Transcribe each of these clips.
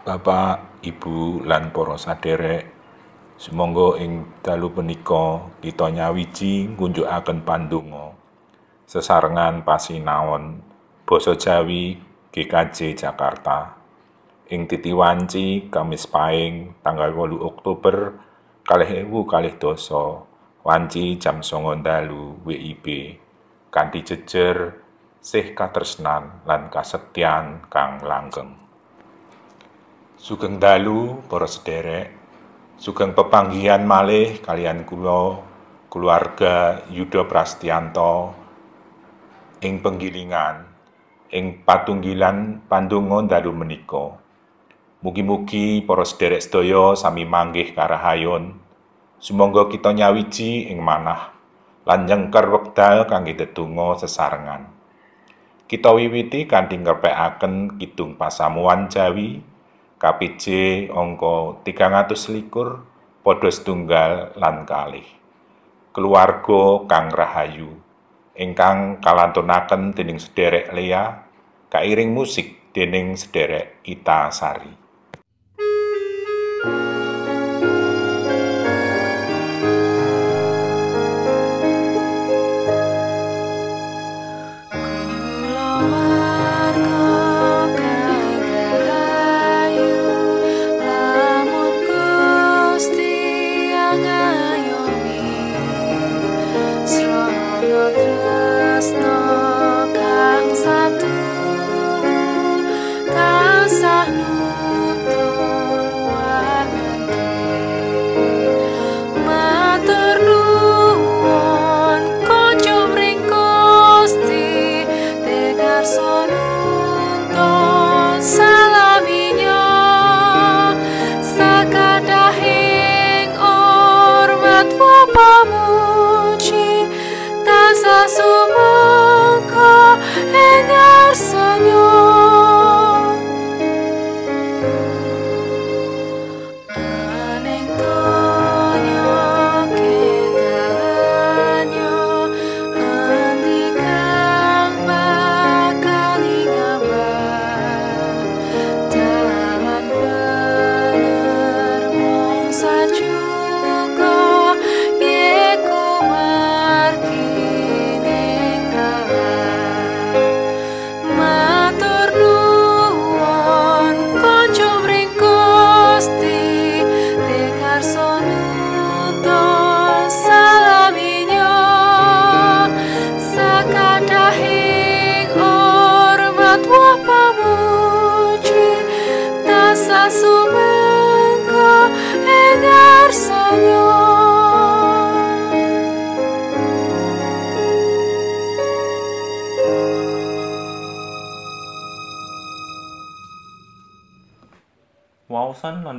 Bapak, Ibu, lan para sadherek, sumangga ing dalu punika kita nyawiji ngunjukaken pandonga sesarengan pasinaon basa Jawi GKJ Jakarta ing titi wanci Kamis Paing tanggal 8 Oktober kalih ewu kalih dasa wanci jam songo dalu WIB kanthi jejer sih katresnan lan kasetyan kang langgeng. Sugeng dalu para sederek, sugeng pepanggihan malih kalian kula keluarga Yuda Prastianto ing penggilingan ing patunggilan pandonga dalu menika. Mugi-mugi para sederek sedaya sami manggih karahayon. Sumangga kita nyawiji ing manah lan nyengker wekdal kangge tetungga sesarengan. Kita wiwiti kanthi ngrepekaken kidung pasamuan Jawi KPJ angka 321 padha setunggal lan kalih. Keluarga kang rahayu ingkang kalantunaken dening sederek Lea kairing musik dening sederek Ita Sari.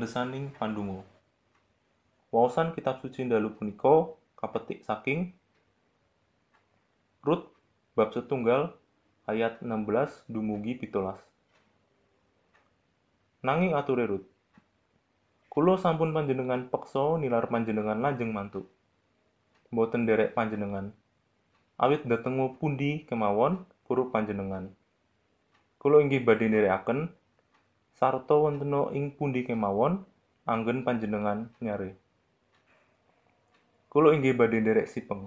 Waosan landhesaning pandonga. Waosan kitab suci dalu punika kapetik saking Rut bab setunggal ayat 16 dumugi 17. Nanging ature Rut. Kula sampun panjenengan peksa nilar panjenengan lajeng mantuk. Mboten derek panjenengan. Awit datengu pundi kemawon purup panjenengan. Kula inggih badhe nderekaken sarta wontena ing pundi kemawon anggen panjenengan nyare. Kula inggih badhe nderek sipeng.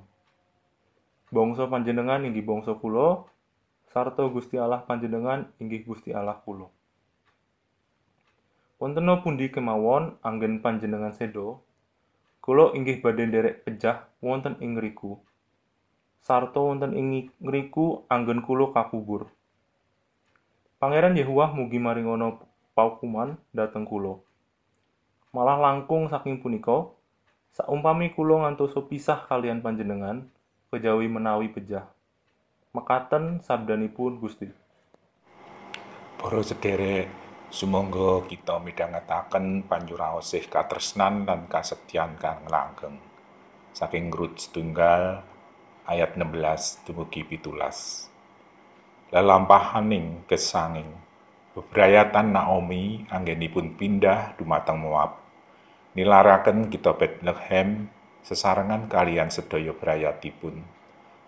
Bangsa panjenengan inggih bangsa kula, sarta Gusti Allah panjenengan inggih Gusti Allah kula. Wontena pundi kemawon anggen panjenengan sedo, kula inggih badhe nderek pejah wonten ing ngriku. Sarta wonten ing ngriku anggen kula kakubur. Pangeran Yehuwah mugi maringono paukuman dhateng kula. Malah langkung saking punika, saumpami kula ngantosa pisah kalian panjenengan, kejawi menawi pejah. Mekaten sabdanipun Gusti. Para sederek, sumangga kita midhangetaken panjuraosih katresnan lan kasetyan kang langgeng. Saking Rut setunggal ayat 16 dumugi 17. Lelampahaning gesanging bebrayatan Naomi anggenipun pindah dumateng Moab. Nilaraken kita Bethlehem sesarengan kalian sedaya brayatipun.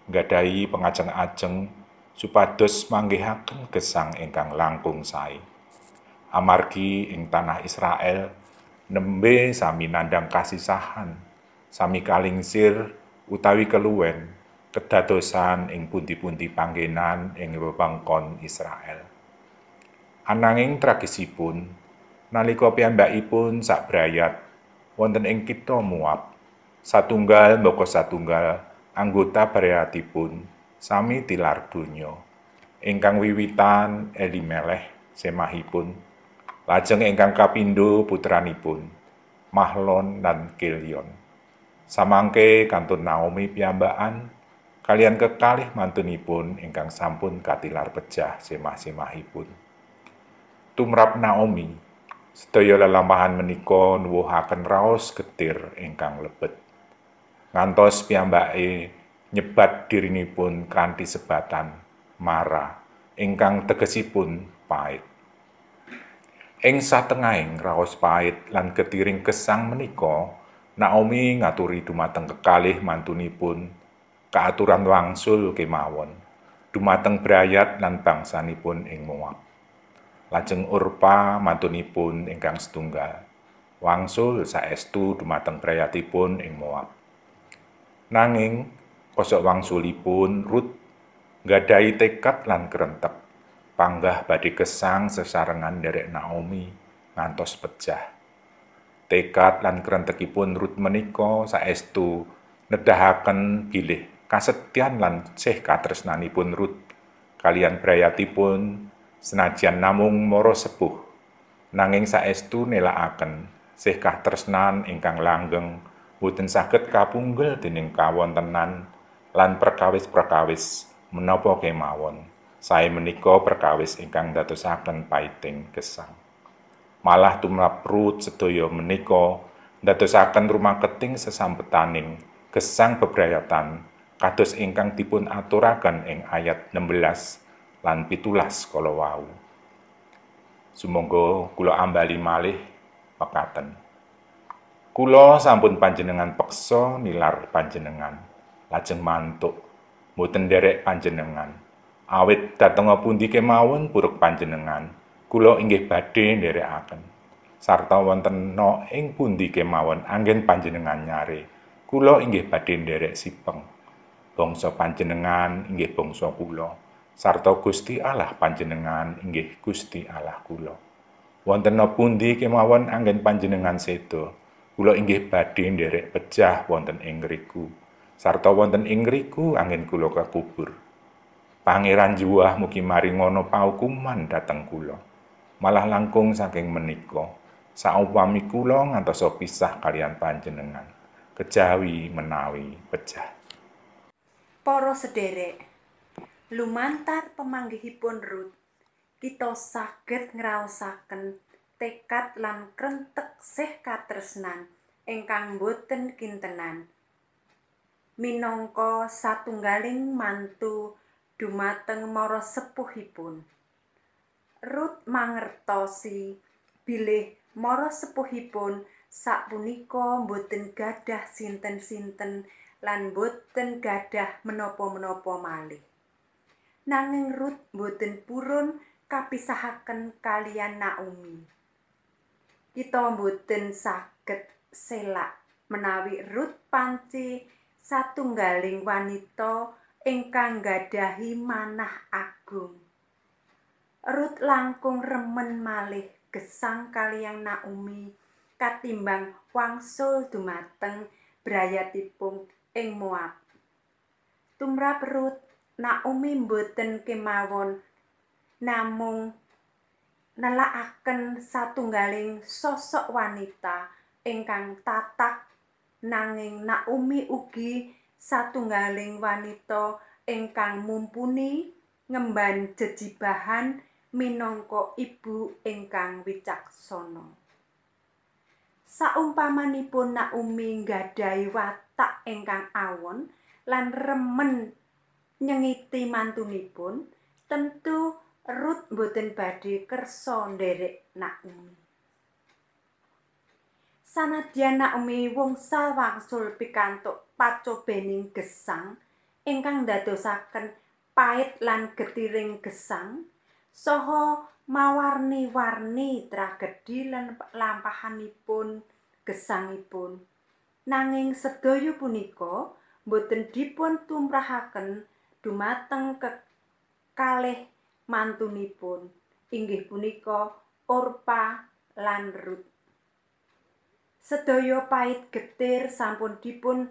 Nggadahi pengajeng-ajeng supados manggihaken gesang ingkang langkung sae. Amargi ing tanah Israel nembe sami nandang kasisahan, sami kalingsir utawi keluwen kedadosan ing pundi-pundi panggenan ing wewengkon Israel. Ananging tragisipun nalika piyambakipun sak brayat wonten ing kitha Moab satunggal mboko satunggal anggota brayatipun sami tilar donya ingkang wiwitan Elimeleh semahipun lajeng ingkang kapindo putranipun Mahlon dan Kilion samangke kantun Naomi piyambakan kalian kekalih mantunipun ingkang sampun katilar pecah semah-semahipun. Tumrap Naomi, sedaya lelampahan menika nuwuhaken raos getir ingkang lebet. Ngantos piyambake nyebat dirinipun kanthi sebatan Mara ingkang tegesipun pait. Ing satengahing raos pait lan getiring gesang menika, Naomi ngaturi dumateng kekalih mantunipun kaaturan wangsul kemawon dumateng brayat lan bangsanipun ing Moab. Lajeng Urpa mantunipun ingkang setunggal wangsul saestu dumateng brayatipun ing Moab. Nanging kosok wangsulipun Rut nggadahi tekad lan kerentek panggah badhe gesang sesarengan derek Naomi ngantos pecah. Tekad lan kerentekipun Rut menika saestu nedahaken bilih kasetyan lan sih katresnanipun Rut kalian brayatipun senajan namung moro sepuh nanging saestu nelakaken sih katresnan ingkang langgeng boten saged kapunggel dening kawontenan lan perkawis-perkawis menapa kemawon. Sae menika perkawis ingkang dadosaken paiting gesang. Malah tumrap Rut sedaya menika dadosaken rumah keting sesampetaning gesang bebrayatan kados ingkang dipun aturaken ing ayat 16 lan pitulas kala wau. Sumangga kula ambali malih pekaten. Kula sampun panjenengan peksa nilar panjenengan, lajeng mantuk mboten derek panjenengan. Awit dhateng pundi kemawon puruk panjenengan, kula inggih badhe nderekaken. Sarta wonten no ing pundi kemawon anggen panjenengan nyare, kula inggih badhe nderek sipeng. bangsa panjenengan inggih bangsa kula sarta Gusti Allah panjenengan inggih Gusti Allah kula. Wonten pundi kemawon anggen panjenengan sedo kula inggih badhe nderek pecah wonten ing ngriku. Sarta wonten ing ngriku anggen kula kakubur Pangeran juwah mugi mari ngono paukuman dateng kula. Malah langkung saking menika saupami kula ngantos pisah kalian panjenengan. Kejawi menawi pecah Para sederek, lumantar pemanggihipun Ruth, kita saged ngraosaken tekad lan krentek sih katresnan ingkang boten kintenan. Minangka satunggaling mantu dumateng mara sepuhipun. Ruth mangertosi bilih mara sepuhipun sapunika boten gadah sinten-sinten lan boten gadah menapa-menapa malih. Nanging Ruth boten purun kapisahaken kalian Naomi. Kita boten saged selak menawi Ruth panci satunggaling wanita ingkang gadahi manah agung. Ruth langkung remen malih gesang kalian Naomi katimbang wangsul dumateng brayatipun ing Moab. Tumrap Rut Naomi mboten kemawon namung nelakaken satunggaling sosok wanita ingkang tatak nanging Naomi ugi satunggaling wanita ingkang mumpuni ngemban jejibahan minangka ibu ingkang wicaksana. Saumpamanipun Naomi nggadahi watak ingkang awon lan remen nyengiti mantunipun, tentu Ruth boten badhe kersa nderek Naomi. Sanadyan Naomi wangsul wangsul pikantuk pacobening gesang ingkang ndadosaken pait lan getiring gesang saha mawarni-warni tragedi lan lampahanipun gesangipun. Nanging sedaya punika boten dipun tumrahaken dumateng kekalih mantunipun inggih punika Orpa lan Rut. Sedaya pait getir sampun dipun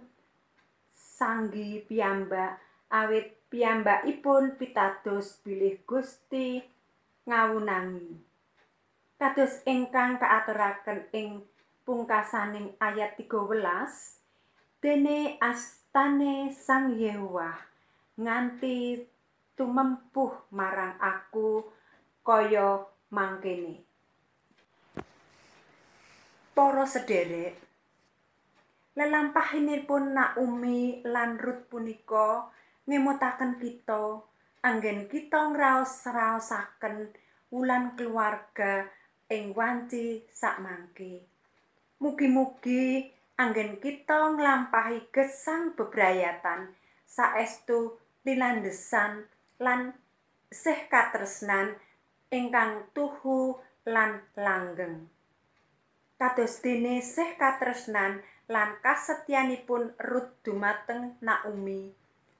sanggi piyambak awit piyambakipun pitados bilih Gusti ngawunangi. Kados ingkang kaaturaken ing pungkasaning ayat 13 dene astane Sang Yehuwa nganti tumempuh marang aku kaya mangkene. Para sederek, lelampahinipun Naomi lan Ruth punika ngemutaken kita anggen kita ngraos-raosaken wulan keluarga ing wanci sakmangke. Mugi-mugi anggen kita nglampahi gesang bebrayatan saestu lilandesan lan sih katresnan ingkang tuhu lan langgeng. Kados dene sih katresnan lan kasetyanipun Rut dumateng Naomi.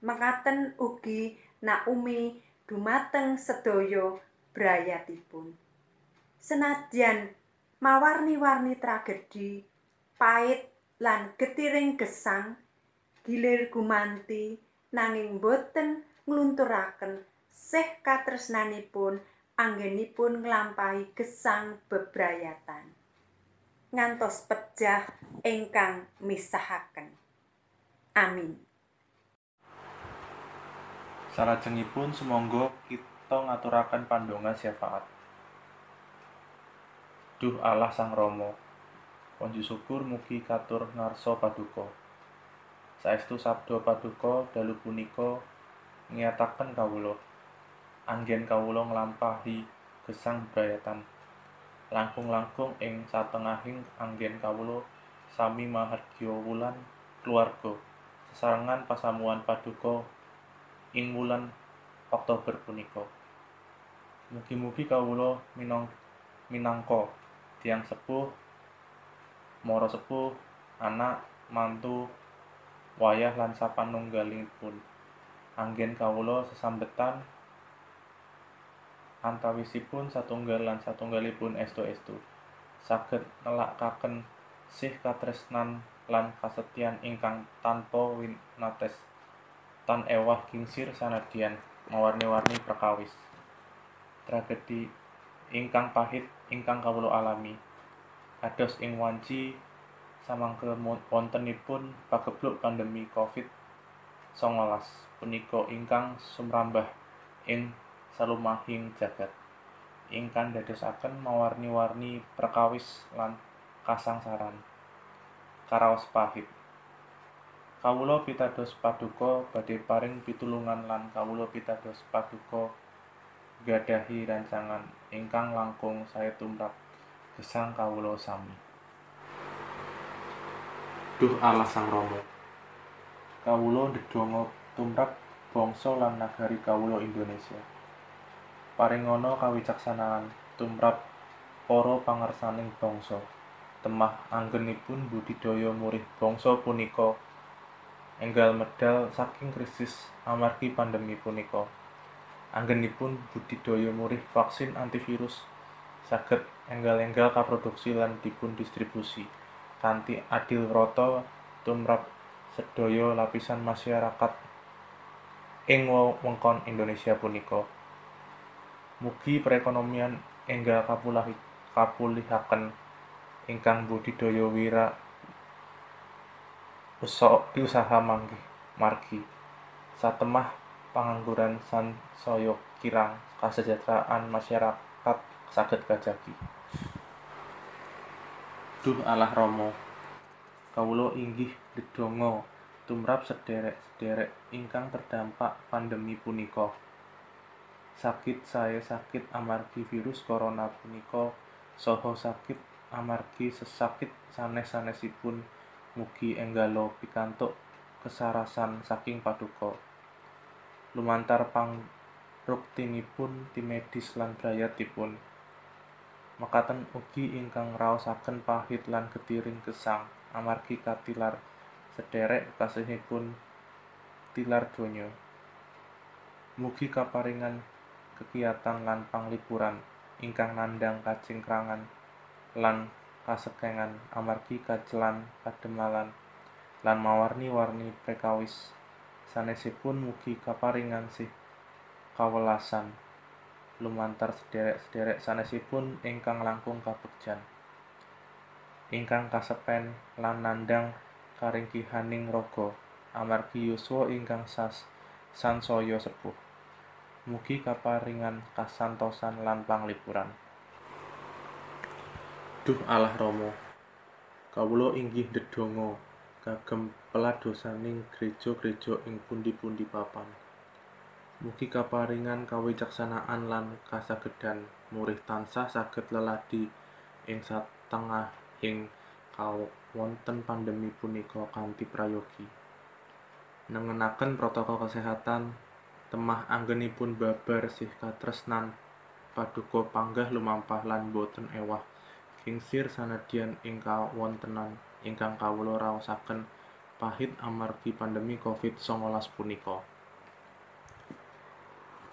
Mekaten ugi Naomi dumateng sedaya brayatipun. Senadyan mawarni-warni tragedi, pait lan getiring gesang gilir gumanti nanging boten nglunturaken sih katresnanipun anggenipun nglampahi gesang bebrayatan ngantos pejah ingkang misahaken amin Salajengipun sumangga kita ngaturaken pandonga syafaat. Duh Allah Sang Rama, Ponji syukur mugi katur ngarsa paduka. Saestu sabda paduka dalu punika ngiyataken kawula. Anggen kawula nglampahi gesang brayatan. Langkung-langkung ing satengahing anggen kawula sami mahargya wulan keluarga. Sesarengan pasamuan paduka ing wulan Oktober punika. Mugi-mugi kawula minang minangka tiyang sepuh, mara sepuh, anak, mantu, wayah lan sapanunggalipun. Anggen kawula sesambetan antawisipun satunggal lan satunggalipun estu-estu. Saged nelakaken sih katresnan lan kasetyan ingkang tanpa winates. tan ewah kingsir sanadyan mawarni-warni perkawis. Tragedi ingkang pahit ingkang kawula alami. Kados ing wanci samangke wontenipun pagebluk pandemi Covid-19 punika ingkang sumrambah ing salumahing jagat. Ingkang dadosaken mawarni-warni perkawis lan kasangsaran. Karaos pahit. Kawula pitados paduka badhe paring pitulungan lan kawula pitados paduka gadahi rancangan ingkang langkung sae tumrap gesang kawula sami. Duh Allah Sang Rama. Kawula ndedonga tumrap bangsa lan nagari kawula Indonesia. Paringana kawicaksanaan tumrap para pangersaning bangsa. Temah anggenipun budidaya murih bangsa punika enggal medal saking krisis amargi pandemi punika. Anggenipun budidaya murih vaksin antivirus saged enggal-enggal kaproduksi lan dipun distribusi kanthi adil rata tumrap sedaya lapisan masyarakat ing wewengkon Indonesia punika. Mugi perekonomian enggal kapulahi kapulihaken ingkang budidaya wira usaha mangke margi satemah pangangguran sansaya kirang kasejahteraan masyarakat saged kajagi Duh Allah Rama kawula inggih ndedonga tumrap sederek-sederek ingkang terdampak pandemi punika sakit saya sakit amargi virus corona punika saha sakit amargi sesakit sanes-sanesipun Mugi enggalo pikantuk kesarasan saking paduka. Lumantar pang ruktinipun timedis lan brayatipun. Mekaten ugi ingkang raosaken pahit lan getiring gesang amargi katilar sederek kekasihipun tilar donya. Mugi kaparingan kekiyatan lan panglipuran ingkang nandhang kacingkrangan lan kasekengan amargi kacelan kademalan lan mawarni-warni prekawis sanesipun mugi kaparingan sih kawelasan lumantar sederek-sederek sanesipun ingkang langkung kabegjan ingkang kasepen lan nandhang karingkihaning raga amargi yuswa ingkang sas sansaya sepuh. Mugi kaparingan kasantosan lan panglipuran. Duh Allah Rama kawula inggih ndedonga kagem peladosaning gereja-gereja ing pundi-pundi papan mugi kaparingan kawicaksanaan lan kasagedan murih tansah saged leladi ing satengahing kawonten pandemi punika kanthi prayogi nengenaken protokol kesehatan temah anggenipun babar sih katresnan paduka panggah lumampah lan boten ewah kingsir sanadyan ing kawontenan ingkang kawula raosaken pahit amargi pandemi Covid-19 punika.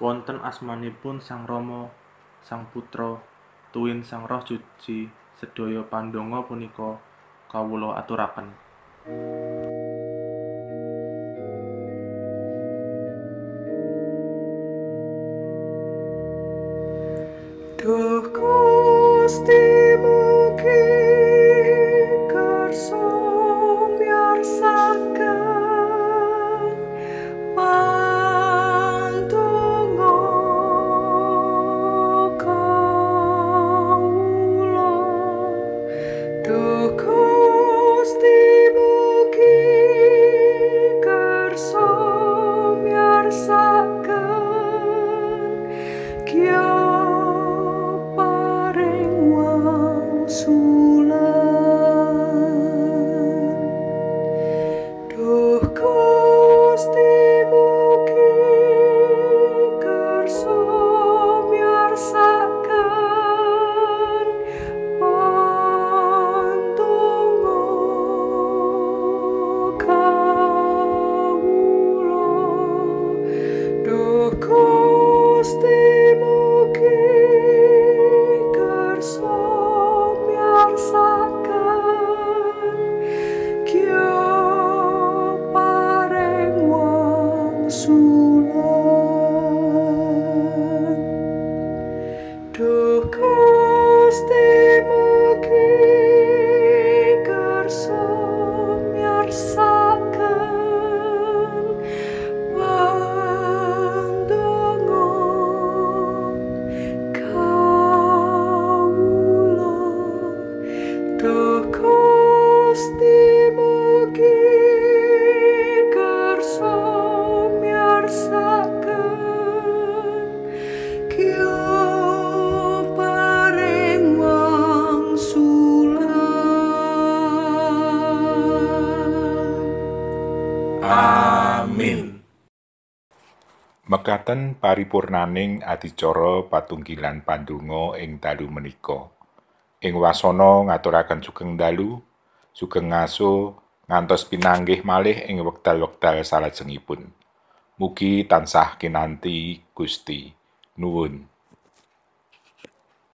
Wonten asmanipun Sang Rama, Sang Putra, tuwin Sang Roh Suci, sedaya pandonga punika kawula aturaken. Duh Gusti mugi Mekaten paripurnaning adicara patunggilan pandonga ing dalu menika. Ing wasana ngaturaken sugeng dalu, sugeng ngaso ngantos pinanggih malih ing wekdal-wekdal salajengipun. Mugi tansah kinanti Gusti. Nuwun.